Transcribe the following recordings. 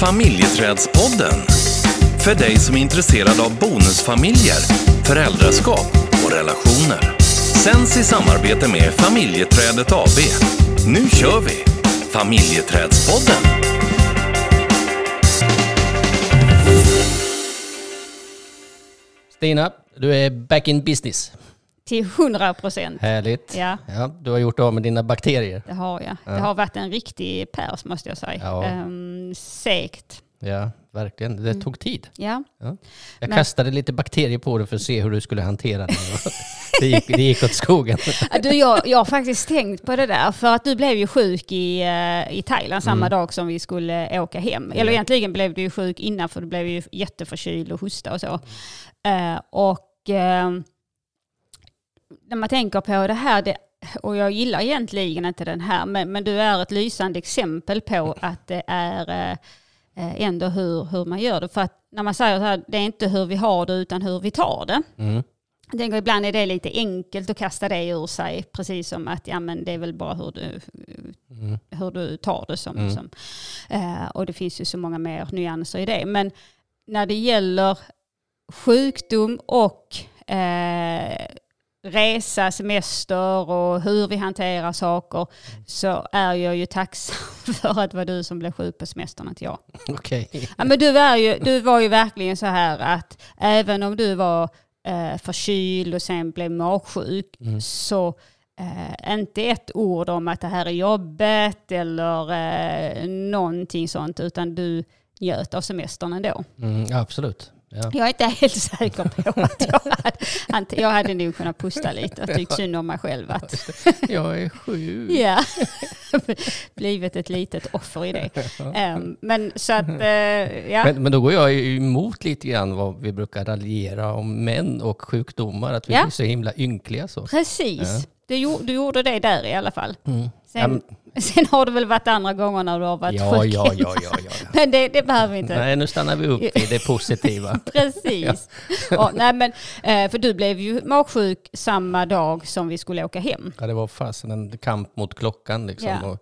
Familjeträdspodden. För dig som är intresserad av bonusfamiljer, föräldraskap och relationer. Sänds i samarbete med Familjeträdet AB. Nu kör vi! Familjeträdspodden. Stina, du är back in business. Till 100 procent. Härligt. Ja. Ja, du har gjort av med dina bakterier. Det har jag. Det har varit en riktig pärs måste jag säga. Ja. Ehm, segt. Ja, verkligen. Det tog tid. Ja. Ja. Jag Men- kastade lite bakterier på dig för att se hur du skulle hantera det. det, gick, det gick åt skogen. Du, jag, jag har faktiskt tänkt på det där. För att du blev ju sjuk i, eh, i Thailand samma dag som vi skulle åka hem. Eller egentligen blev du ju sjuk innan för du blev ju jätteförkyld och hosta och så. Eh, och eh, när man tänker på det här, det, och jag gillar egentligen inte den här, men, men du är ett lysande exempel på att det är eh, ändå hur, hur man gör det. För att när man säger så här, det är inte hur vi har det utan hur vi tar det. Mm. Jag tänker ibland är det lite enkelt att kasta det ur sig, precis som att ja, men det är väl bara hur du, Mm. hur du tar det. Som, Mm. som, eh, och det finns ju så många mer nyanser i det. Men när det gäller sjukdom och eh, resa, semester och hur vi hanterar saker så är jag ju tacksam för att det var du som blev sjuk på semestern, inte jag. Okej. Ja, men du, är ju, du var ju verkligen så här att även om du var eh, förkyld och sen blev magsjuk Mm. så eh, inte ett ord om att det här är jobbet eller eh, någonting sånt utan du njöt av semestern ändå. Mm, absolut. Ja. Jag är inte helt säker på att jag hade, jag hade nog kunnat pusta lite och tyckt synd om mig själv. Att, Jag är sjuk. ja, blivit ett litet offer i det. Em, men så att, eh, ja. Men, men då går jag emot lite grann vad vi brukar raljera om män och sjukdomar. Att vi Ja. blir så himla ynkliga så. Precis. Du, du gjorde det där i alla fall. Mm. Sen, Ja, sen har det väl varit andra gånger när du har varit Ja, sjuk. ja, ja, ja, ja. Men det, det behöver vi inte. Nej, nu stannar vi upp i det positiva. Precis. Ja, nej, men, eh, för du blev ju magsjuk samma dag som vi skulle åka hem. Ja, det var fasen en kamp mot klockan liksom. Ja. Och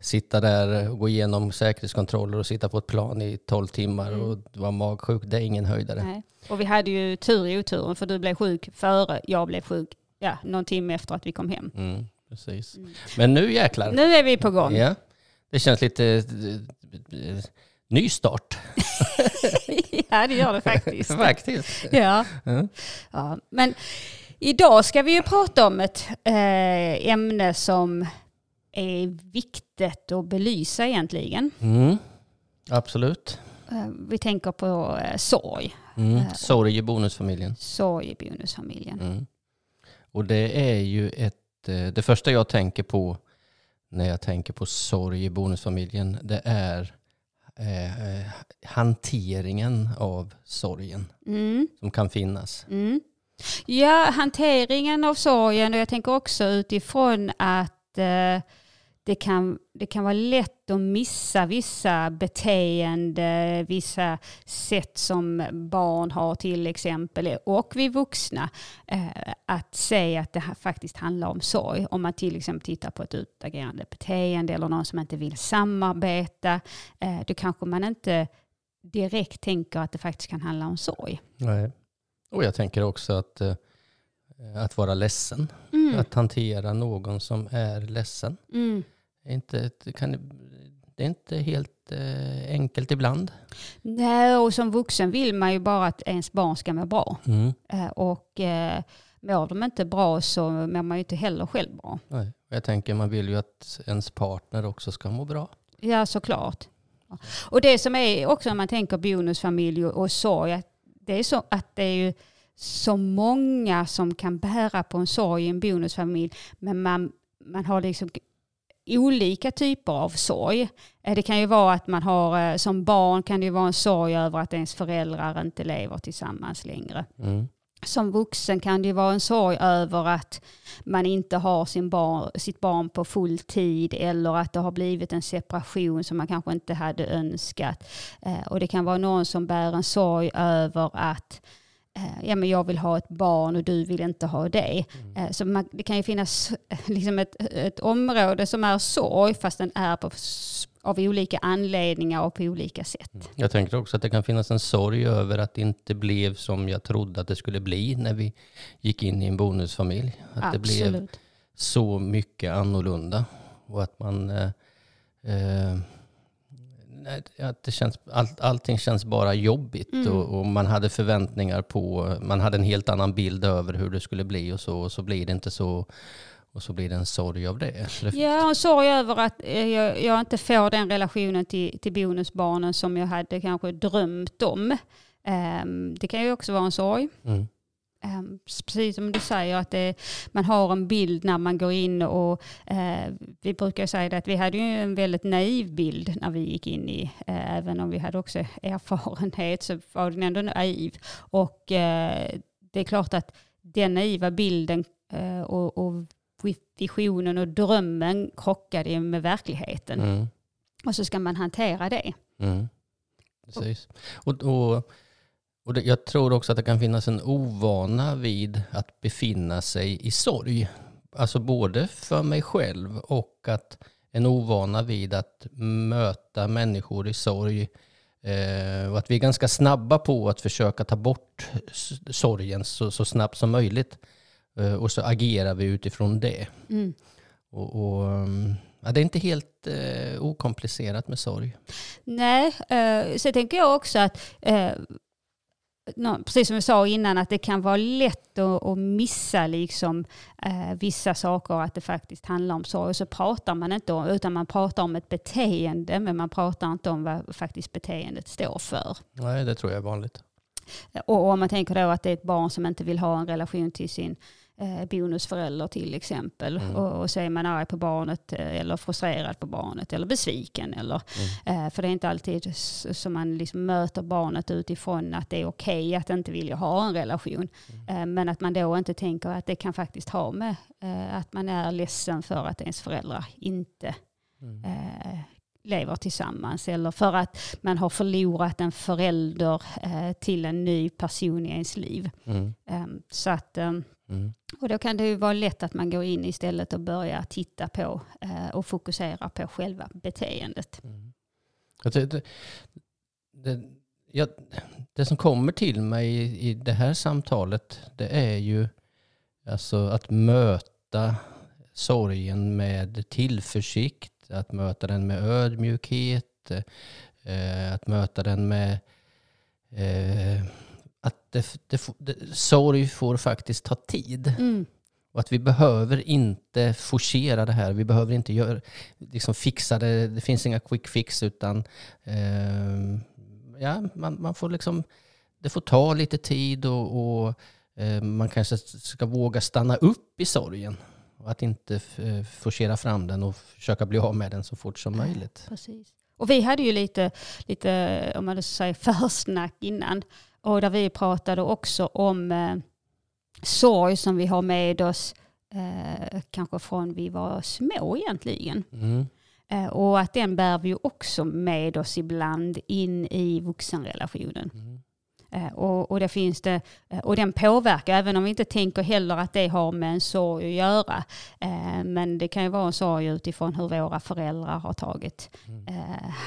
sitta där och gå igenom säkerhetskontroller och sitta på ett plan i 12 timmar och vara magsjuk. Det är ingen höjdare. Nej. Och vi hade ju tur i oturen för du blev sjuk före jag blev sjuk. Ja, någon timme efter att vi kom hem. Mm, precis. Men nu jäklar. Nu är vi på gång. Ja, det känns lite eh, eh, ny start ja, det gör det faktiskt. faktiskt. Ja. Mm. ja. Men idag ska vi ju prata om ett eh, ämne som är viktigt att belysa egentligen. Mm. Absolut. Eh, vi tänker på sorg. Mm. Sorg i bonusfamiljen. Sorg i bonusfamiljen. Och det är ju ett, eh, det första jag tänker på när jag tänker på sorg i bonusfamiljen, det är eh, eh, hanteringen av sorgen Mm. som kan finnas. Mm. Ja, hanteringen av sorgen och jag tänker också utifrån att eh, det, kan, det kan vara lätt att missa vissa beteenden, vissa sätt som barn har till exempel och vi vuxna. Eh, att säga att det faktiskt handlar om sorg. Om man till exempel tittar på ett utagerande beteende eller någon som inte vill samarbeta, eh, då kanske man inte direkt tänker att det faktiskt kan handla om sorg. Nej. Och jag tänker också att, eh, att vara ledsen, Mm. att hantera någon som är ledsen. Mm. Inte, kan, det är inte helt eh, enkelt ibland. Nej, och som vuxen vill man ju bara att ens barn ska må bra. Mm. Eh, Och eh, mår de inte bra så mår man ju inte heller själv bra. Nej. Jag tänker man vill ju att ens partner också ska må bra. Ja, såklart. Och det som är också när man tänker bonusfamilj och sorg, det är så att det är ju så många som kan bära på en sorg i en bonusfamilj, men man, man har liksom olika typer av sorg. Eh, Det kan ju vara att man har, eh, som barn kan det ju vara en sorg över att ens föräldrar inte lever tillsammans längre. Mm. Som vuxen kan det ju vara en sorg över att man inte har sin barn, sitt barn på full tid eller att det har blivit en separation som man kanske inte hade önskat. Eh, och det kan vara någon som bär en sorg över att ja, men jag vill ha ett barn och du vill inte ha det. Eh, så man, det kan ju finnas eh, liksom ett, ett område som är sorg fast den är på av olika anledningar och på olika sätt. Jag tänker också att det kan finnas en sorg över att det inte blev som jag trodde att det skulle bli när vi gick in i en bonusfamilj. Att Absolut. det blev så mycket annorlunda och att man eh, eh, att det känns, all, allting känns bara jobbigt Mm. och, och, man hade förväntningar på, man hade en helt annan bild över hur det skulle bli och så, och så blir det inte så. Och så blir det en sorg av det. Ja, och sorg över att eh, jag, jag inte får den relationen till, till bonusbarnen som jag hade kanske drömt om. Ehm, det kan ju också vara en sorg. mm, precis som du säger att det, man har en bild när man går in och eh, vi brukar säga det att vi hade ju en väldigt naiv bild när vi gick in i, eh, även om vi hade också erfarenhet så var den ändå naiv. Och eh, det är klart att den naiva bilden eh, och, och visionen och drömmen krockade ju med verkligheten. mm, Och så ska man hantera det. mm. Precis. Och, och, och det, jag tror också att det kan finnas en ovana vid att befinna sig i sorg. Alltså både för mig själv och att en ovana vid att möta människor i sorg. Eh, och att vi är ganska snabba på att försöka ta bort sorgen så, så snabbt som möjligt. Eh, och så agerar vi utifrån det. Mm. Och, och, um, ja, det är inte helt eh, okomplicerat med sorg. Nej, eh, så tänker jag också att, eh, precis som vi sa innan, att det kan vara lätt att, att missa liksom, eh, vissa saker att det faktiskt handlar om sorg. Och så pratar man inte om, utan man pratar om ett beteende, men man pratar inte om vad faktiskt beteendet står för. Nej, det tror jag är vanligt. Och om man tänker då att det är ett barn som inte vill ha en relation till sin eh, bonusförälder till exempel. Mm. Och, och så är man arg på barnet eh, eller frustrerad på barnet eller besviken. Eller, Mm. eh, för det är inte alltid som man liksom möter barnet utifrån att det är okej att inte vilja ha en relation. Mm. Eh, men att man då inte tänker att det kan faktiskt ha med eh, att man är ledsen för att ens föräldrar inte Mm. lever tillsammans eller för att man har förlorat en förälder eh, till en ny person i ens liv. Mm. Ehm, så att, ehm, Mm och då kan det ju vara lätt att man går in istället och börjar titta på eh, och fokusera på själva beteendet. Mm. Jag Det, det, jag, det som kommer till mig i, i det här samtalet det är ju alltså att möta sorgen med tillförsikt, att möta den med ödmjukhet, eh, att möta den med eh, det, det, det, sorg får faktiskt ta tid. Mm. Och att vi behöver inte forcera det här. Vi behöver inte göra, liksom fixa det. Det finns inga quick fix utan eh, ja, man, man får liksom, det får ta lite tid och, och eh, man kanske ska våga stanna upp i sorgen. Och att inte forcera fram den och försöka bli av med den så fort som möjligt. Precis. Och vi hade ju lite, lite om man säga försnack innan. Och där vi pratade också om eh, sorg som vi har med oss eh, kanske från vi var små egentligen. Mm. Eh, och att den bär vi också med oss ibland in i vuxenrelationen. Mm. Eh, och, och, det finns det, eh, och den påverkar, även om vi inte tänker heller att det har med en sorg att göra. Eh, men det kan ju vara en sorg utifrån hur våra föräldrar har tagit Mm.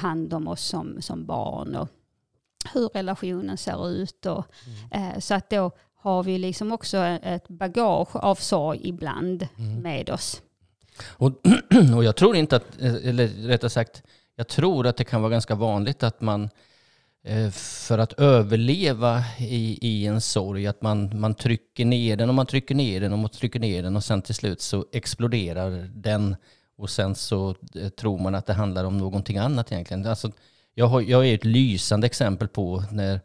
hand om oss som, som barn och hur relationen ser ut. Och, Mm. så att då har vi liksom också ett bagage av sorg ibland Mm. med oss. Och, och jag tror inte att, eller rättare sagt, jag tror att det kan vara ganska vanligt att man Eh, för att överleva i, i en sorg, att man, man trycker ner den och man trycker ner den och man trycker ner den och sen till slut så exploderar den och sen så eh, tror man att det handlar om någonting annat egentligen. Alltså, jag, har, jag är ett lysande exempel på när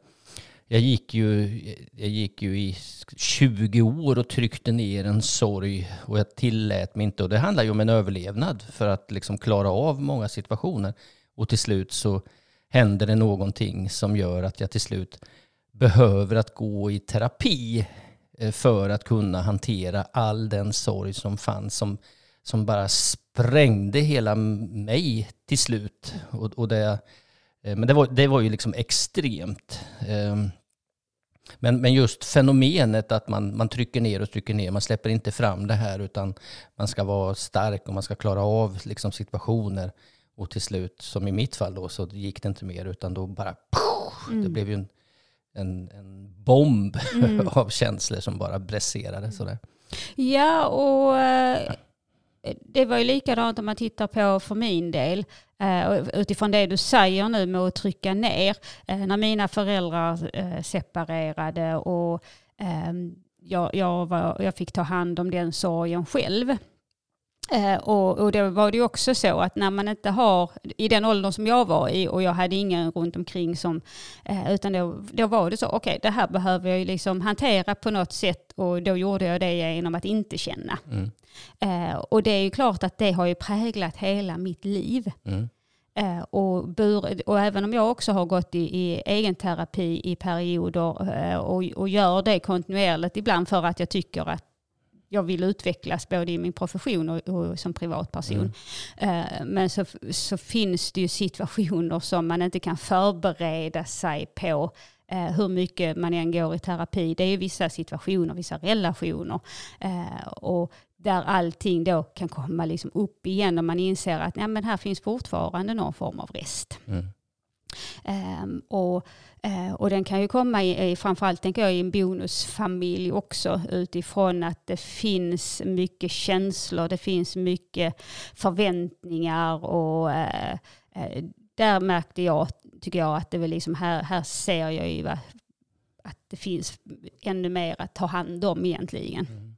jag gick, ju, jag gick ju i 20 år och tryckte ner en sorg och jag tillät mig inte. Och det handlar ju om en överlevnad för att liksom klara av många situationer. Och till slut så händer det någonting som gör att jag till slut behöver att gå i terapi eh, för att kunna hantera all den sorg som fanns som, som bara sprängde hela mig till slut. Och, och det, eh, men det var, det var ju liksom extremt. Ehm, men, men just fenomenet att man, man trycker ner och trycker ner, man släpper inte fram det här utan man ska vara stark och man ska klara av liksom situationer. Och till slut, som i mitt fall då, så gick det inte mer utan då bara mm. det blev ju en, en, en bomb mm. av känslor som bara bräserade sådär. Ja, och eh, det var ju likadant om man tittar på för min del. Uh, utifrån det du säger nu med att trycka ner. Uh, när mina föräldrar separerade och ehm, jag, jag, var, jag fick ta hand om den sorgen själv. Eh, och, och då var det ju också så att när man inte har, i den åldern som jag var i och jag hade ingen runt omkring som, eh, utan då, då var det så, okej okay, det här behöver jag ju liksom hantera på något sätt och då gjorde jag det genom att inte känna. Mm. Eh, och det är ju klart att det har ju präglat hela mitt liv. Mm. Och, bur, och även om jag också har gått i, i egen terapi i perioder och, och gör det kontinuerligt ibland för att jag tycker att jag vill utvecklas både i min profession och, och som privatperson. Mm. Uh, men så, så finns det ju situationer som man inte kan förbereda sig på uh, hur mycket man än går i terapi. Det är vissa situationer, vissa relationer. Uh, och där allting då kan komma liksom upp igen och man inser att ja, men här finns fortfarande någon form av rest. Mm. Um, och, uh, och den kan ju komma i, framförallt tänker jag i en bonusfamilj också utifrån att det finns mycket känslor, det finns mycket förväntningar och uh, uh, där märkte jag, tycker jag, att det var liksom här, här ser jag ju att det finns ännu mer att ta hand om egentligen. Mm.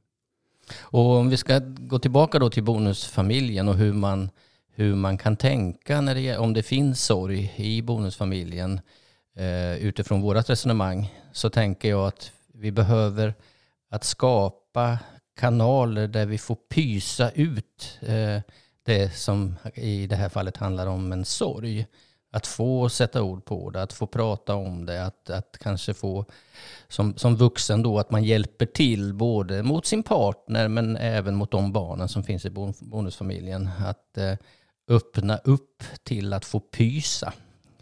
Och om vi ska gå tillbaka då till bonusfamiljen och hur man hur man kan tänka när det, om det finns sorg i bonusfamiljen. Eh, utifrån vårt resonemang så tänker jag att vi behöver att skapa kanaler där vi får pysa ut eh, det som i det här fallet handlar om en sorg. Att få sätta ord på det, att få prata om det, att, att kanske få som, som vuxen då att man hjälper till både mot sin partner men även mot de barnen som finns i bonusfamiljen. Att eh, öppna upp till att få pysa.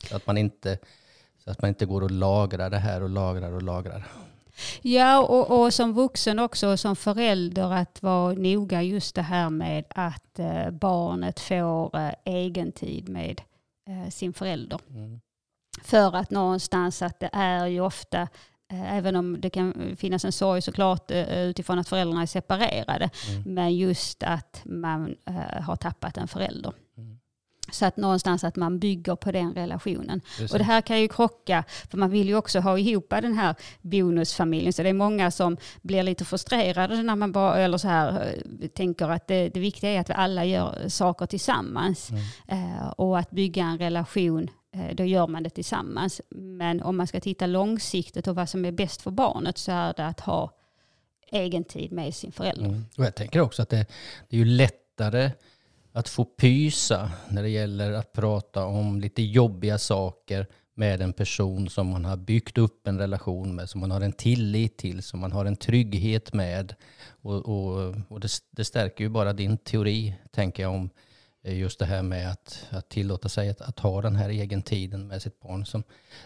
Så att man inte, så att man inte går och lagrar det här och lagrar och lagrar. Ja, och, och som vuxen också, och som förälder, att vara noga just det här med att eh, barnet får eh, egen tid med eh, sin förälder. Mm. För att någonstans att det är ju ofta eh, Även om det kan finnas en sorg såklart utifrån att föräldrarna är separerade. Mm. Men just att man har tappat en förälder. Så att någonstans att man bygger på den relationen. Precis. Och det här kan ju krocka, för man vill ju också ha ihop den här bonusfamiljen. Så det är många som blir lite frustrerade när man bara, eller så här, eh, tänker att det, det viktiga är att vi alla gör saker tillsammans. Mm. Eh, och att bygga en relation eh, då gör man det tillsammans. Men om man ska titta långsiktigt och vad som är bäst för barnet så är det att ha egen tid med sin förälder. Mm. Och jag tänker också att det, det är ju lättare att få pysa när det gäller att prata om lite jobbiga saker med en person som man har byggt upp en relation med, som man har en tillit till, som man har en trygghet med. Och, och, och det, det, stärker ju bara din teori, tänker jag, om eh, just det här med att, att tillåta sig att, att ha den här egen tiden med sitt barn. Som,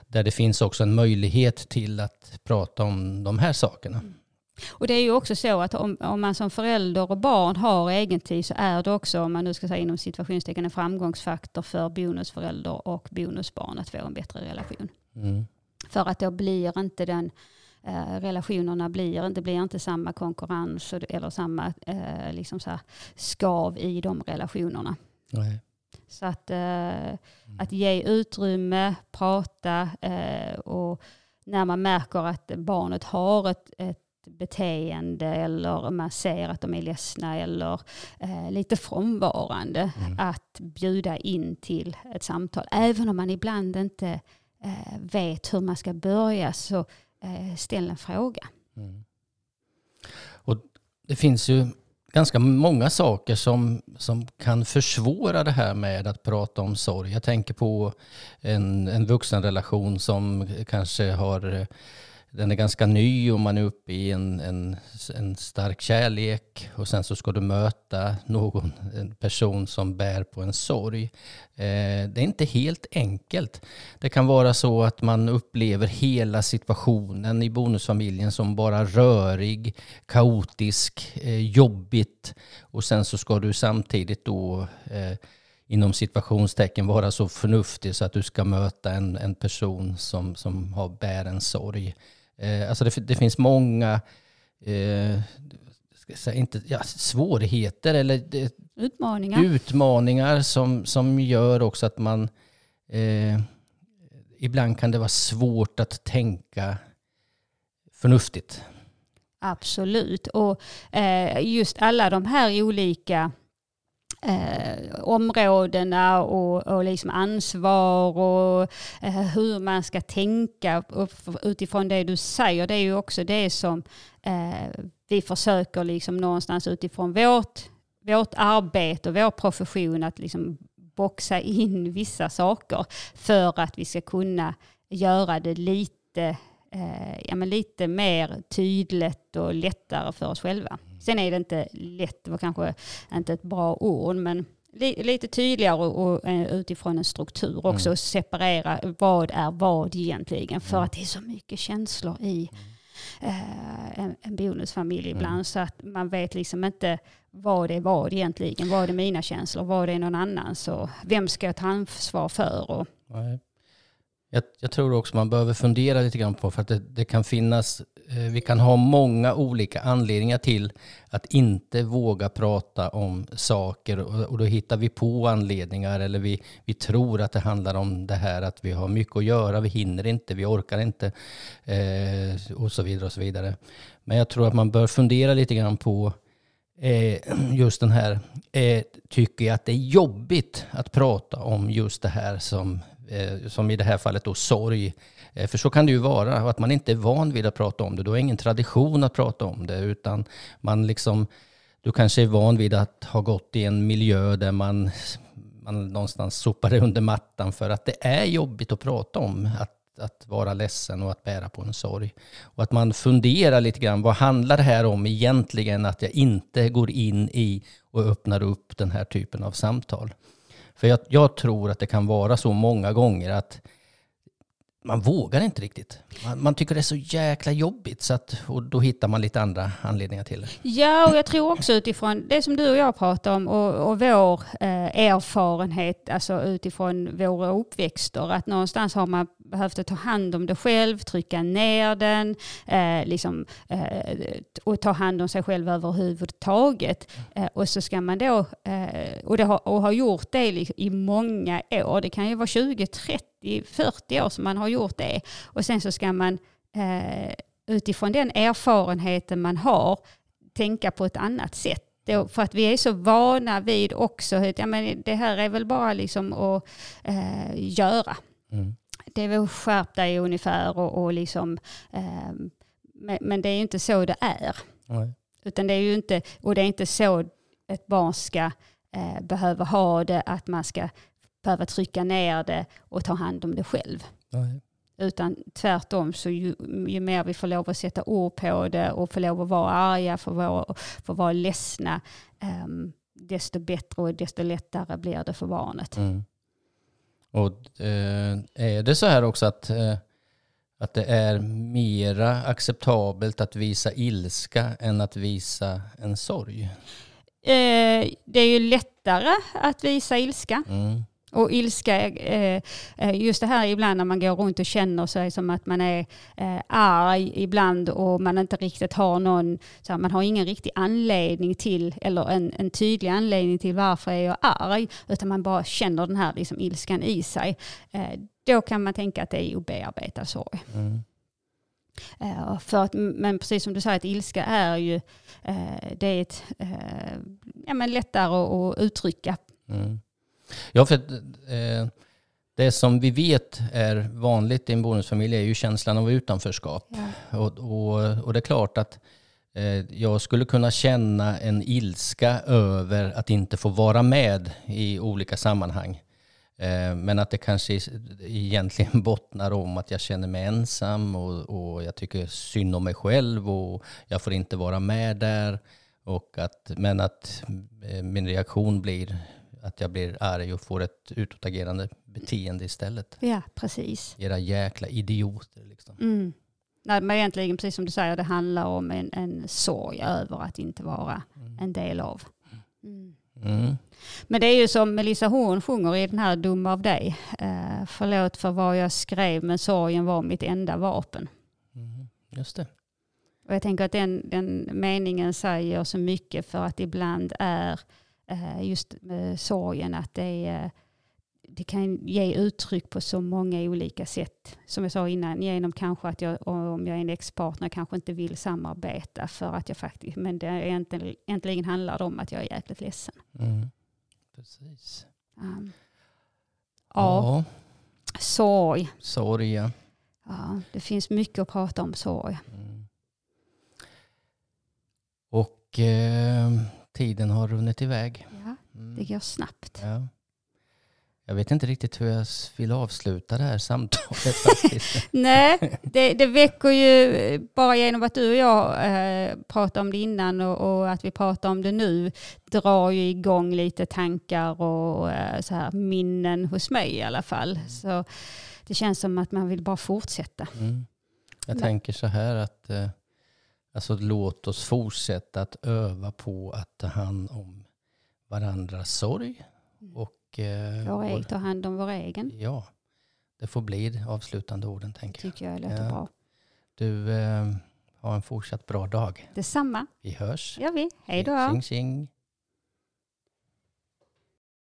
där det finns också en möjlighet till att prata om de här sakerna. Mm. Och det är ju också så att om, om man som förälder och barn har egen tid så är det också, om man nu ska säga inom situationstecken, en framgångsfaktor för bonusförälder och bonusbarn att få en bättre relation. Mm. För att då blir inte den eh, relationerna blir inte, blir inte samma konkurrens eller samma eh, liksom så skav i de relationerna. Nej. Så att, eh, mm. att ge utrymme, prata eh, och när man märker att barnet har ett, ett beteende eller man ser att de är ledsna eller eh, lite frånvarande. Mm. Att bjuda in till ett samtal. Även om man ibland inte eh, vet hur man ska börja så eh, ställ en fråga. Mm. Och det finns ju ganska många saker som, som kan försvåra det här med att prata om sorg. Jag tänker på en, en vuxenrelation som kanske har den är ganska ny och man är uppe i en, en, en stark kärlek och sen så ska du möta någon, en person som bär på en sorg. Eh, det är inte helt enkelt. Det kan vara så att man upplever hela situationen i bonusfamiljen som bara rörig, kaotisk, eh, jobbigt och sen så ska du samtidigt då eh, inom situationstecken vara så förnuftig så att du ska möta en, en person som, som har bär en sorg. Eh, alltså det, det finns många eh, säga, inte, ja, svårigheter eller det, Utmaningar. utmaningar som, som gör också att man eh, ibland kan det vara svårt att tänka förnuftigt. Absolut. Och eh, just alla de här olika eh, områdena och, och liksom ansvar och eh, hur man ska tänka utifrån det du säger. Det är ju också det som eh, vi försöker liksom någonstans utifrån vårt, vårt arbete och vår profession att liksom boxa in vissa saker för att vi ska kunna göra det lite eh, ja, men lite mer tydligt och lättare för oss själva. Sen är det inte lätt, det var kanske inte ett bra ord, men li, lite tydligare och, och eh, utifrån en struktur också, och separera vad är vad egentligen, för att det är så mycket känslor i eh, en, en bonusfamilj ibland, så att man vet liksom inte vad det är vad egentligen, vad är mina känslor, vad är någon annans och vem ska jag ta ansvar för? Och. Jag, jag tror också man behöver fundera lite grann på för att det, det kan finnas, Eh, vi kan ha många olika anledningar till att inte våga prata om saker och, då hittar vi på anledningar eller vi, vi tror att det handlar om det här att vi har mycket att göra, vi hinner inte, vi orkar inte eh, och så vidare och så vidare. Men jag tror att man bör fundera lite grann på eh, just den här, eh, tycker jag att det är jobbigt att prata om just det här som, Eh, som i det här fallet då sorg. Eh, för så kan det ju vara, att man inte är van vid att prata om det. Du har ingen tradition att prata om det, utan man liksom, du kanske är van vid att ha gått i en miljö där man, man någonstans sopar det under mattan för att det är jobbigt att prata om. Att att vara ledsen och att bära på en sorg. Och att man funderar lite grann, vad handlar det här om egentligen att jag inte går in i och öppnar upp den här typen av samtal? För jag, jag tror att det kan vara så många gånger att man vågar inte riktigt. Man, man tycker det är så jäkla jobbigt så att, och då hittar man lite andra anledningar till det. Ja, och jag tror också utifrån det som du och jag pratar om och, och vår eh, erfarenhet, alltså utifrån våra uppväxter, att någonstans har man behövt att ta hand om det själv, trycka ner den, eh, liksom, eh, och ta hand om sig själv överhuvudtaget. Eh, och så ska man då, eh, och, det har, och har gjort det li- i många år, det kan ju vara 20, 30, 40 år som man har gjort det. Och sen så ska man eh, utifrån den erfarenheten man har tänka på ett annat sätt. Då, för att vi är så vana vid också, att, ja, men det här är väl bara liksom att eh, göra. Mm. Det är väl skärp dig ungefär och, och liksom, eh, men, men det är ju inte så det är. Nej. Utan det är ju inte, och det är inte så ett barn ska eh, behöva ha det, att man ska behöva trycka ner det och ta hand om det själv. Nej. Utan tvärtom, så ju, ju mer vi får lov att sätta ord på det och får lov att vara arga, får vara, får vara ledsna, ehm, desto bättre och desto lättare blir det för barnet. Mm. Och eh, är det så här också att, eh, att det är mera acceptabelt att visa ilska än att visa en sorg? Eh, det är ju lättare att visa ilska. Mm. Och ilska, eh, eh, just det här ibland när man går runt och känner sig som att man är eh, arg ibland och man inte riktigt har någon, så man har ingen riktig anledning till, eller en, en tydlig anledning till varför är jag arg, utan man bara känner den här liksom, ilskan i sig. Då kan man tänka att det är obearbetad sorg. Mm. För att, men precis som du säger, att ilska är ju det är ett, ja, men lättare att, att uttrycka. Mm. Ja, för eh, det som vi vet är vanligt i en bonusfamilj är ju känslan av utanförskap. Och, och, och det är klart att eh, jag skulle kunna känna en ilska över att inte få vara med i olika sammanhang. Eh, men att det kanske egentligen bottnar om att jag känner mig ensam och, och jag tycker synd om mig själv och jag får inte vara med där. Och att, men att eh, min reaktion blir att jag blir arg och får ett utåtagerande beteende istället. Ja, precis. Era jäkla idioter liksom. Mm. Nej, men egentligen, precis som du säger, det handlar om en, en sorg över att inte vara en del av. Mm. Mm. Men det är ju som Melissa Horn sjunger i den här Dum av dig. Eh, förlåt för vad jag skrev men sorgen var mitt enda vapen. Mm. Just det. Och jag tänker att den, den meningen säger så mycket för att ibland är just med sorgen att det, är, det kan ge uttryck på så många olika sätt. Som jag sa innan, genom kanske att jag, om jag är en ex-partner, kanske inte vill samarbeta för att jag faktiskt, men det är egentligen, egentligen handlar det om att jag är jäkligt ledsen. Mm. Precis. Um, ja, sorg. Sorg, ja. Ja, det finns mycket att prata om sorg. Mm. Och eh, tiden har runnit iväg. Ja, Mm. det går snabbt. Ja. Jag vet inte riktigt hur jag vill avsluta det här samtalet faktiskt. Nej, det, det väcker ju bara genom att du och jag eh, pratade om det innan och, och att vi pratar om det nu drar ju igång lite tankar och eh, så här minnen hos mig i alla fall. Så det känns som att man vill bara fortsätta. Mm. Jag Nej. tänker så här att eh, alltså, låt oss fortsätta att öva på att ta hand om varandras sorg. Och, eh, Vår egen, ta hand om vår egen, Ja, det får bli de avslutande orden tänker jag. tycker jag låter Ja. bra. Du, eh, ha en fortsatt bra dag. Detsamma Vi hörs. gör vi. Hej då. Tjing tjing.